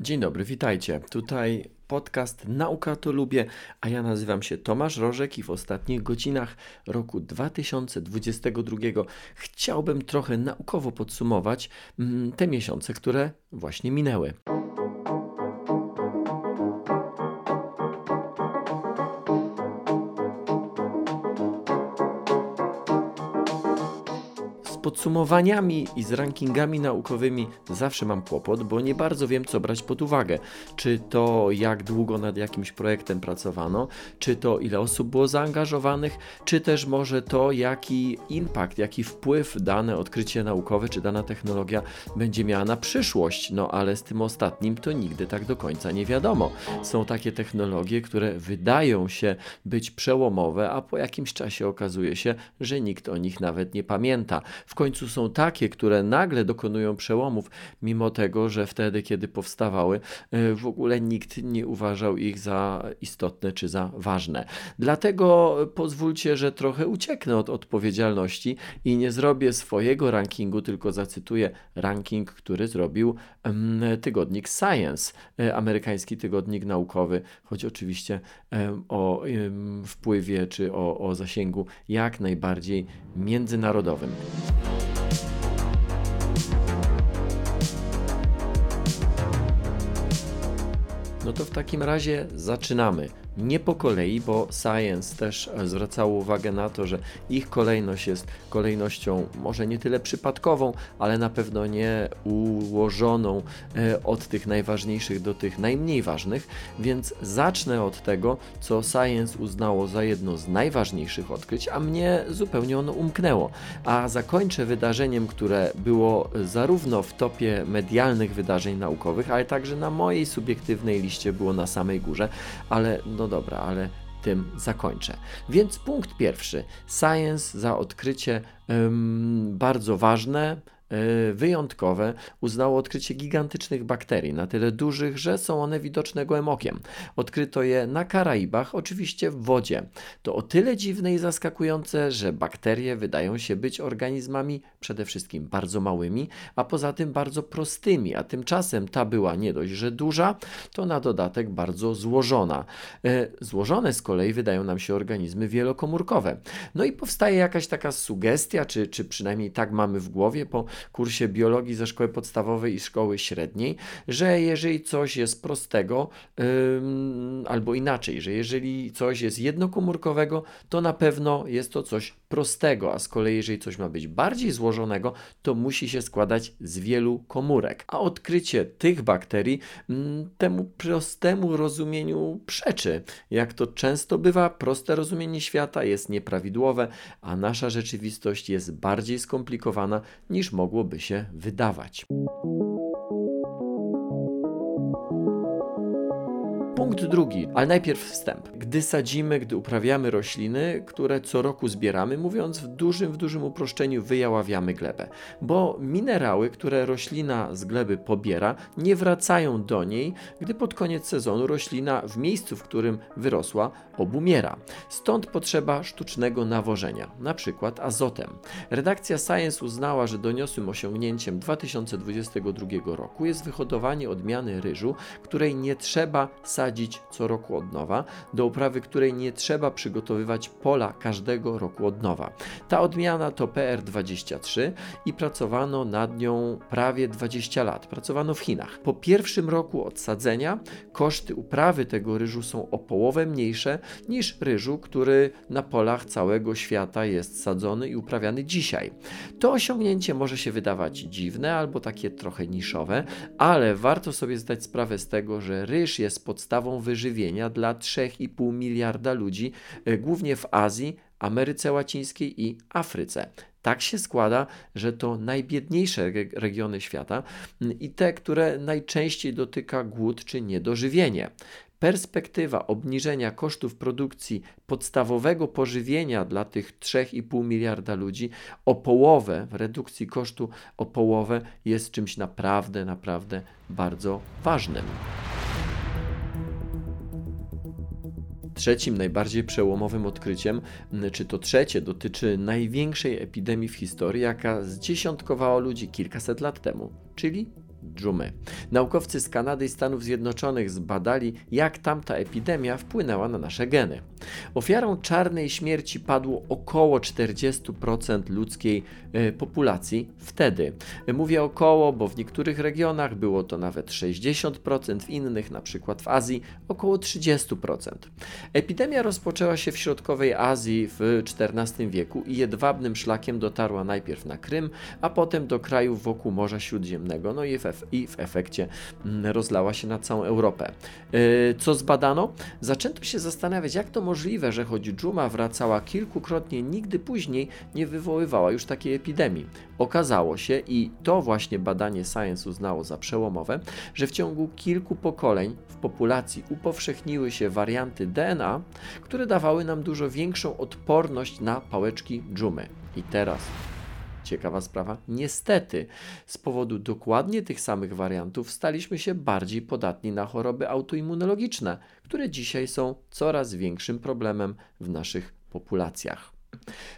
Dzień dobry, witajcie. Tutaj podcast Nauka to lubię, a ja nazywam się Tomasz Rożek i w ostatnich godzinach roku 2022 chciałbym trochę naukowo podsumować mm, te miesiące, które właśnie minęły. Podsumowaniami i z rankingami naukowymi zawsze mam kłopot, bo nie bardzo wiem, co brać pod uwagę. Czy to jak długo nad jakimś projektem pracowano, czy to ile osób było zaangażowanych, czy też może to jaki impact, jaki wpływ dane odkrycie naukowe czy dana technologia będzie miała na przyszłość. No ale z tym ostatnim to nigdy tak do końca nie wiadomo. Są takie technologie, które wydają się być przełomowe, a po jakimś czasie okazuje się, że nikt o nich nawet nie pamięta. W końcu są takie, które nagle dokonują przełomów, mimo tego, że wtedy, kiedy powstawały, e, w ogóle nikt nie uważał ich za istotne czy za ważne. Dlatego pozwólcie, że trochę ucieknę od odpowiedzialności i nie zrobię swojego rankingu, tylko zacytuję ranking, który zrobił tygodnik Science, e, amerykański tygodnik naukowy, choć oczywiście o wpływie czy o, o zasięgu jak najbardziej międzynarodowym. No to w takim razie zaczynamy nie po kolei, bo Science też zwracało uwagę na to, że ich kolejność jest kolejnością może nie tyle przypadkową, ale na pewno nie ułożoną e, od tych najważniejszych do tych najmniej ważnych, więc zacznę od tego, co Science uznało za jedno z najważniejszych odkryć, a mnie zupełnie ono umknęło. A zakończę wydarzeniem, które było zarówno w topie medialnych wydarzeń naukowych, ale także na mojej subiektywnej liście było na samej górze, ale no dobra, ale tym zakończę. Więc punkt pierwszy. Science za odkrycie bardzo ważne, wyjątkowe uznało odkrycie gigantycznych bakterii, na tyle dużych, że są one widoczne gołym okiem. Odkryto je na Karaibach, oczywiście w wodzie. To o tyle dziwne i zaskakujące, że bakterie wydają się być organizmami przede wszystkim bardzo małymi, a poza tym bardzo prostymi, a tymczasem ta była nie dość, że duża, to na dodatek bardzo złożona. E, złożone z kolei wydają nam się organizmy wielokomórkowe. No i powstaje jakaś taka sugestia, czy, czy przynajmniej tak mamy w głowie po kursie biologii ze szkoły podstawowej i szkoły średniej, że jeżeli coś jest prostego, albo inaczej, że jeżeli coś jest jednokomórkowego, to na pewno jest to coś prostego, a z kolei jeżeli coś ma być bardziej złożonego, to musi się składać z wielu komórek. A odkrycie tych bakterii mm, temu prostemu rozumieniu przeczy. Jak to często bywa, proste rozumienie świata jest nieprawidłowe, a nasza rzeczywistość jest bardziej skomplikowana niż mogłoby się wydawać. Punkt drugi, ale najpierw wstęp. Gdy sadzimy, gdy uprawiamy rośliny, które co roku zbieramy, mówiąc w dużym, w dużym uproszczeniu, wyjaławiamy glebę, bo minerały, które roślina z gleby pobiera, nie wracają do niej, gdy pod koniec sezonu roślina w miejscu, w którym wyrosła, obumiera. Stąd potrzeba sztucznego nawożenia, na przykład azotem. Redakcja Science uznała, że doniosłym osiągnięciem 2022 roku jest wyhodowanie odmiany ryżu, której nie trzeba sadzić co roku od nowa, do uprawy której nie trzeba przygotowywać pola każdego roku od nowa. Ta odmiana to PR23 i pracowano nad nią prawie 20 lat. Pracowano w Chinach. Po pierwszym roku odsadzenia koszty uprawy tego ryżu są o połowę mniejsze niż ryżu, który na polach całego świata jest sadzony i uprawiany dzisiaj. To osiągnięcie może się wydawać dziwne albo takie trochę niszowe, ale warto sobie zdać sprawę z tego, że ryż jest podstawą wyżywienia dla 3,5 miliarda ludzi, e, głównie w Azji, Ameryce Łacińskiej i Afryce. Tak się składa, że to najbiedniejsze regiony świata i te, które najczęściej dotyka głód czy niedożywienie. Perspektywa obniżenia kosztów produkcji podstawowego pożywienia dla tych 3,5 miliarda ludzi o połowę, redukcji kosztu o połowę, jest czymś naprawdę, naprawdę bardzo ważnym. Trzecim, najbardziej przełomowym odkryciem, czy to trzecie, dotyczy największej epidemii w historii, jaka zdziesiątkowała ludzi kilkaset lat temu, czyli dżumy. Naukowcy z Kanady i Stanów Zjednoczonych zbadali, jak tamta epidemia wpłynęła na nasze geny. Ofiarą czarnej śmierci padło około 40% ludzkiej e, populacji wtedy. Mówię około, bo w niektórych regionach było to nawet 60%, w innych, na przykład w Azji, około 30%. Epidemia rozpoczęła się w środkowej Azji w XIV wieku i jedwabnym szlakiem dotarła najpierw na Krym, a potem do krajów wokół Morza Śródziemnego, no i w, i w efekcie mm, rozlała się na całą Europę. E, co zbadano? Zaczęto się zastanawiać, jak to możliwe, że choć dżuma wracała kilkukrotnie, nigdy później nie wywoływała już takiej epidemii. Okazało się, i to właśnie badanie Science uznało za przełomowe, że w ciągu kilku pokoleń w populacji upowszechniły się warianty DNA, które dawały nam dużo większą odporność na pałeczki dżumy. I teraz ciekawa sprawa. Niestety, z powodu dokładnie tych samych wariantów staliśmy się bardziej podatni na choroby autoimmunologiczne, które dzisiaj są coraz większym problemem w naszych populacjach.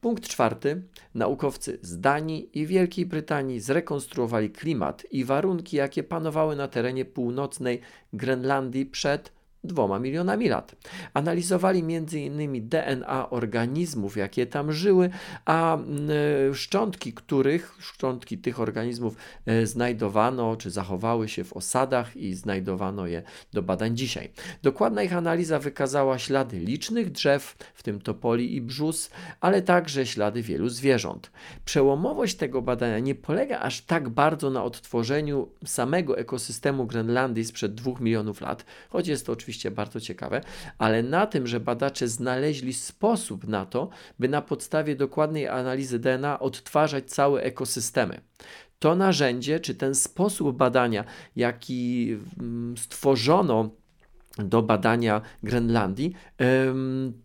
Punkt czwarty. Naukowcy z Danii i Wielkiej Brytanii zrekonstruowali klimat i warunki, jakie panowały na terenie północnej Grenlandii przed dwoma milionami lat. Analizowali m.in. DNA organizmów, jakie tam żyły, a mm, szczątki których, szczątki tych organizmów e, znajdowano czy zachowały się w osadach i znajdowano je do badań dzisiaj. Dokładna ich analiza wykazała ślady licznych drzew, w tym topoli i brzus, ale także ślady wielu zwierząt. Przełomowość tego badania nie polega aż tak bardzo na odtworzeniu samego ekosystemu Grenlandii sprzed dwóch milionów lat, choć jest to oczywiście bardzo ciekawe, ale na tym, że badacze znaleźli sposób na to, by na podstawie dokładnej analizy DNA odtwarzać całe ekosystemy to narzędzie, czy ten sposób badania, jaki mm, stworzono do badania Grenlandii,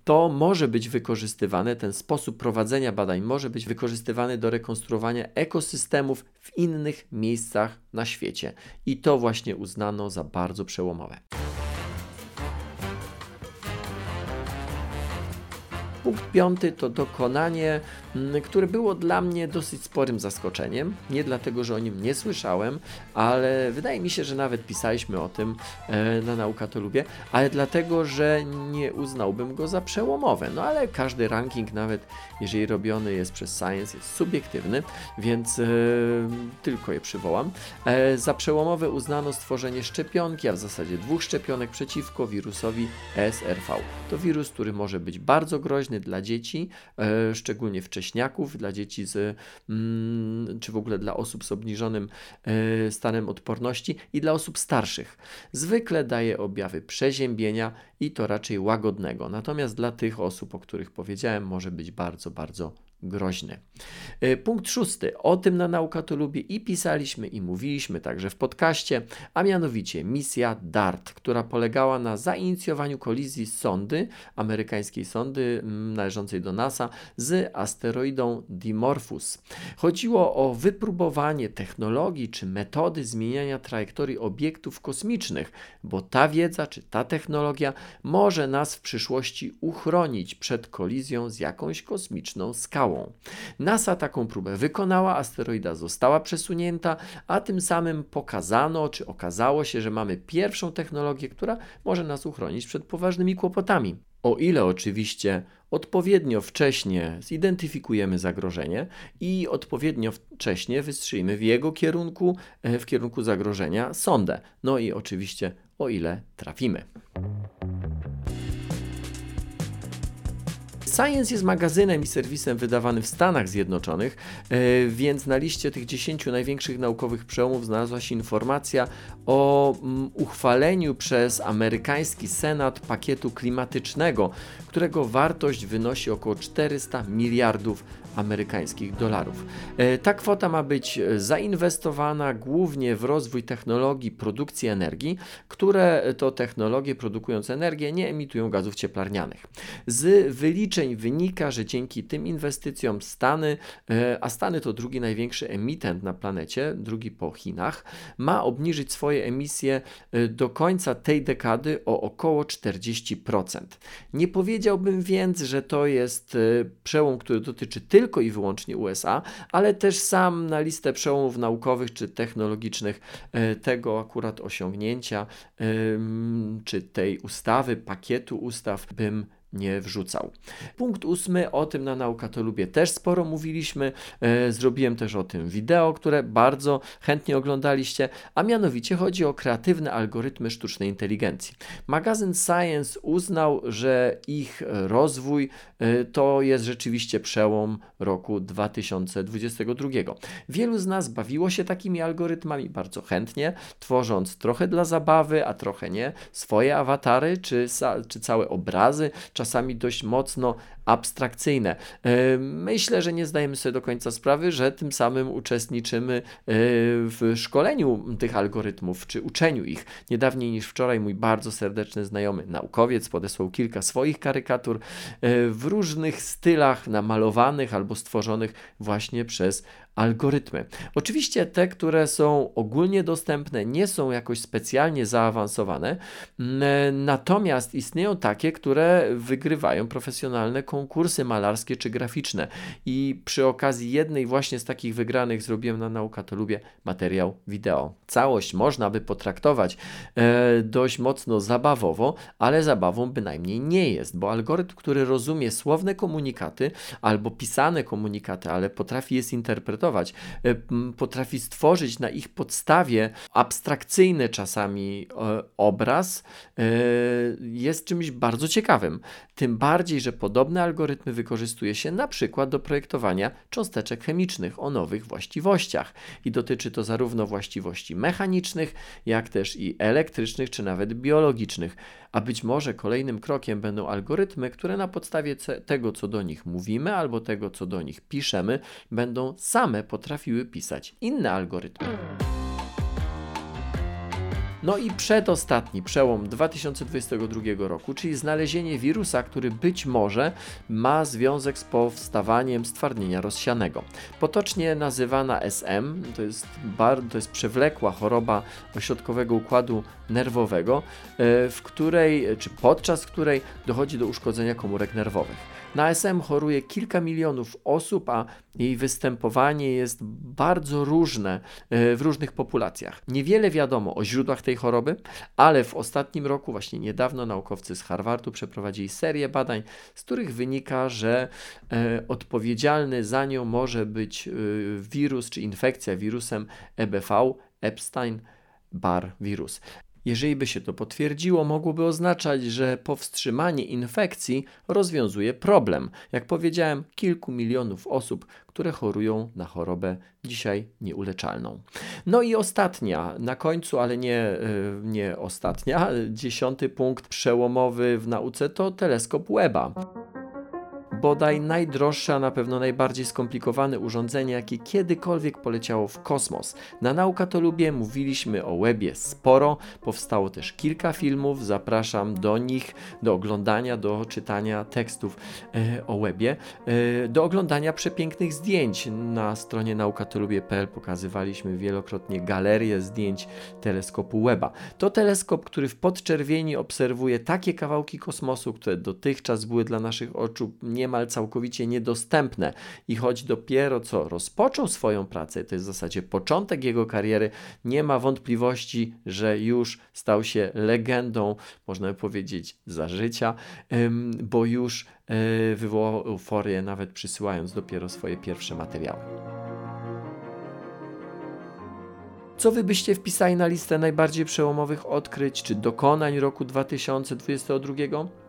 to może być wykorzystywane, ten sposób prowadzenia badań może być wykorzystywany do rekonstruowania ekosystemów w innych miejscach na świecie. I to właśnie uznano za bardzo przełomowe. Punkt piąty to dokonanie, mm, które było dla mnie dosyć sporym zaskoczeniem. Nie dlatego, że o nim nie słyszałem, ale wydaje mi się, że nawet pisaliśmy o tym e, na Nauka to lubię, ale dlatego, że nie uznałbym go za przełomowe. No ale każdy ranking, nawet jeżeli robiony jest przez Science, jest subiektywny, więc e, tylko je przywołam. E, za przełomowe uznano stworzenie szczepionki, a w zasadzie dwóch szczepionek przeciwko wirusowi SRV. To wirus, który może być bardzo groźny, dla dzieci, e, szczególnie wcześniaków, dla dzieci z, mm, czy w ogóle dla osób z obniżonym e, stanem odporności i dla osób starszych. Zwykle daje objawy przeziębienia i to raczej łagodnego. Natomiast dla tych osób, o których powiedziałem, może być bardzo, bardzo groźny. E, punkt szósty. O tym na Nauka to lubię i pisaliśmy i mówiliśmy także w podcaście, a mianowicie misja DART, która polegała na zainicjowaniu kolizji sondy, amerykańskiej sondy mm, należącej do NASA z asteroidą Dimorphus. Chodziło o wypróbowanie technologii czy metody zmieniania trajektorii obiektów kosmicznych, bo ta wiedza czy ta technologia może nas w przyszłości uchronić przed kolizją z jakąś kosmiczną skałą. NASA taką próbę wykonała, asteroida została przesunięta, a tym samym pokazano, czy okazało się, że mamy pierwszą technologię, która może nas uchronić przed poważnymi kłopotami. O ile oczywiście odpowiednio wcześnie zidentyfikujemy zagrożenie i odpowiednio wcześnie wystrzyjmy w jego kierunku, e, w kierunku zagrożenia sondę. No i oczywiście o ile trafimy. Science jest magazynem i serwisem wydawanym w Stanach Zjednoczonych, e, więc na liście tych 10 największych naukowych przełomów znalazła się informacja o mm, uchwaleniu przez amerykański Senat pakietu klimatycznego, którego wartość wynosi około 400 miliardów amerykańskich dolarów. E, ta kwota ma być zainwestowana głównie w rozwój technologii produkcji energii, które to technologie produkując energię nie emitują gazów cieplarnianych. Z wyliczeń wynika, że dzięki tym inwestycjom Stany, e, a Stany to drugi największy emitent na planecie, drugi po Chinach, ma obniżyć swoje emisje e, do końca tej dekady o około 40%. Nie powiedziałbym więc, że to jest przełom, który dotyczy tylko tylko i wyłącznie USA, ale też sam na listę przełomów naukowych czy technologicznych e, tego akurat osiągnięcia, czy tej ustawy, pakietu ustaw bym nie wrzucał. Punkt ósmy, o tym na Nauka to lubię też sporo mówiliśmy. E, zrobiłem też o tym wideo, które bardzo chętnie oglądaliście, a mianowicie chodzi o kreatywne algorytmy sztucznej inteligencji. Magazyn Science uznał, że ich rozwój to jest rzeczywiście przełom roku 2022. Wielu z nas bawiło się takimi algorytmami bardzo chętnie, tworząc trochę dla zabawy, a trochę nie, swoje awatary czy, czy całe obrazy, czasami dość mocno abstrakcyjne. E, myślę, że nie zdajemy sobie do końca sprawy, że tym samym uczestniczymy e, w szkoleniu tych algorytmów, czy uczeniu ich. Niedawniej niż wczoraj mój bardzo serdeczny znajomy naukowiec podesłał kilka swoich karykatur e, w różnych stylach namalowanych albo stworzonych właśnie przez algorytmy. Oczywiście te, które są ogólnie dostępne, nie są jakoś specjalnie zaawansowane, natomiast istnieją takie, które wygrywają profesjonalne konkursy malarskie czy graficzne. I przy okazji jednej właśnie z takich wygranych zrobiłem na Nauka to Lubię materiał wideo. Całość można by potraktować e, dość mocno zabawowo, ale zabawą bynajmniej nie jest, bo algorytm, który rozumie słowne komunikaty albo pisane komunikaty, ale potrafi je zinterpretować, e, potrafi stworzyć na ich podstawie abstrakcyjny czasami e, obraz, e, jest czymś bardzo ciekawym. Tym bardziej, że podobne algorytmy wykorzystuje się na przykład do projektowania cząsteczek chemicznych o nowych właściwościach i dotyczy to zarówno właściwości mechanicznych, jak też i elektrycznych czy nawet biologicznych. A być może kolejnym krokiem będą algorytmy, które na podstawie tego, co do nich mówimy albo tego, co do nich piszemy, będą same potrafiły pisać inne algorytmy. No i przedostatni przełom 2022 roku, czyli znalezienie wirusa, który być może ma związek z powstawaniem stwardnienia rozsianego. Potocznie nazywana SM, to jest, bar, to jest przewlekła choroba ośrodkowego układu nerwowego, e, w której, czy podczas której dochodzi do uszkodzenia komórek nerwowych. Na SM choruje kilka milionów osób, a jej występowanie jest bardzo różne e, w różnych populacjach. Niewiele wiadomo o źródłach tej choroby, ale w ostatnim roku, właśnie niedawno, naukowcy z Harvardu przeprowadzili serię badań, z których wynika, że e, odpowiedzialny za nią może być e, wirus czy infekcja wirusem EBV, Epstein-Barr wirus. Jeżeli by się to potwierdziło, mogłoby oznaczać, że powstrzymanie infekcji rozwiązuje problem. Jak powiedziałem, kilku milionów osób, które chorują na chorobę dzisiaj nieuleczalną. No i ostatnia, na końcu, ale nie, e, nie ostatnia, dziesiąty punkt przełomowy w nauce to teleskop Webba bodaj najdroższe, a na pewno najbardziej skomplikowane urządzenie, jakie kiedykolwiek poleciało w kosmos. Na Nauka to lubię, mówiliśmy o webie sporo, powstało też kilka filmów, zapraszam do nich, do oglądania, do czytania tekstów e, o webie, e, do oglądania przepięknych zdjęć. Na stronie naukatolubie.pl pokazywaliśmy wielokrotnie galerię zdjęć teleskopu Weba. To teleskop, który w podczerwieni obserwuje takie kawałki kosmosu, które dotychczas były dla naszych oczu nie niemal całkowicie niedostępne i choć dopiero co rozpoczął swoją pracę, to jest w zasadzie początek jego kariery, nie ma wątpliwości, że już stał się legendą, można by powiedzieć, za życia, bo już e, wywołał euforię, nawet przysyłając dopiero swoje pierwsze materiały. Co wy byście wpisali na listę najbardziej przełomowych odkryć czy dokonań roku 2022?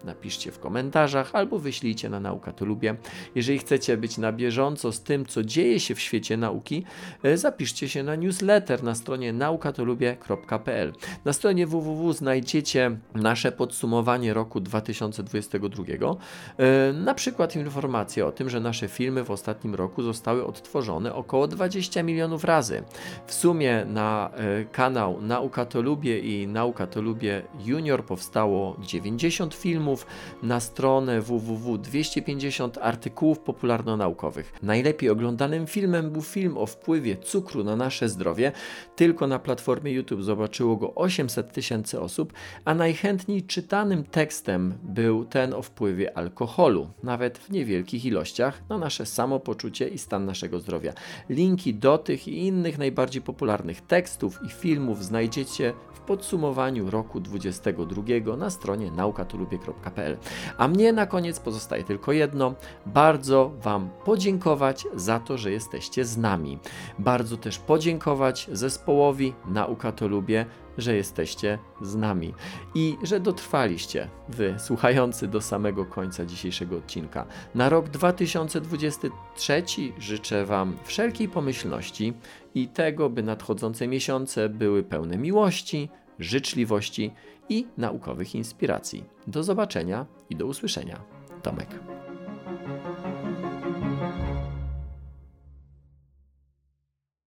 Napiszcie w komentarzach albo wyślijcie na Nauka to lubię. Jeżeli chcecie być na bieżąco z tym, co dzieje się w świecie nauki, e, zapiszcie się na newsletter na stronie naukatolubie.pl. Na stronie www znajdziecie nasze podsumowanie roku 2022, e, na przykład informacje o tym, że nasze filmy w ostatnim roku zostały odtworzone około 20 milionów razy. W sumie na e, kanał Nauka to lubię i Nauka to lubię Junior powstało 90 filmów, filmów, na stronę www 250 artykułów popularno-naukowych. Najlepiej oglądanym filmem był film o wpływie cukru na nasze zdrowie. Tylko na platformie YouTube zobaczyło go 800 tysięcy osób, a najchętniej czytanym tekstem był ten o wpływie alkoholu, nawet w niewielkich ilościach, na nasze samopoczucie i stan naszego zdrowia. Linki do tych i innych najbardziej popularnych tekstów i filmów znajdziecie w podsumowaniu roku 2022 na stronie A mnie na koniec pozostaje tylko jedno: bardzo Wam podziękować za to, że jesteście z nami. Bardzo też podziękować zespołowi Nauka to Lubię, że jesteście z nami i że dotrwaliście, wy słuchający do samego końca dzisiejszego odcinka. Na rok 2023 życzę Wam wszelkiej pomyślności i tego, by nadchodzące miesiące były pełne miłości, życzliwości i naukowych inspiracji. Do zobaczenia i do usłyszenia. Tomek.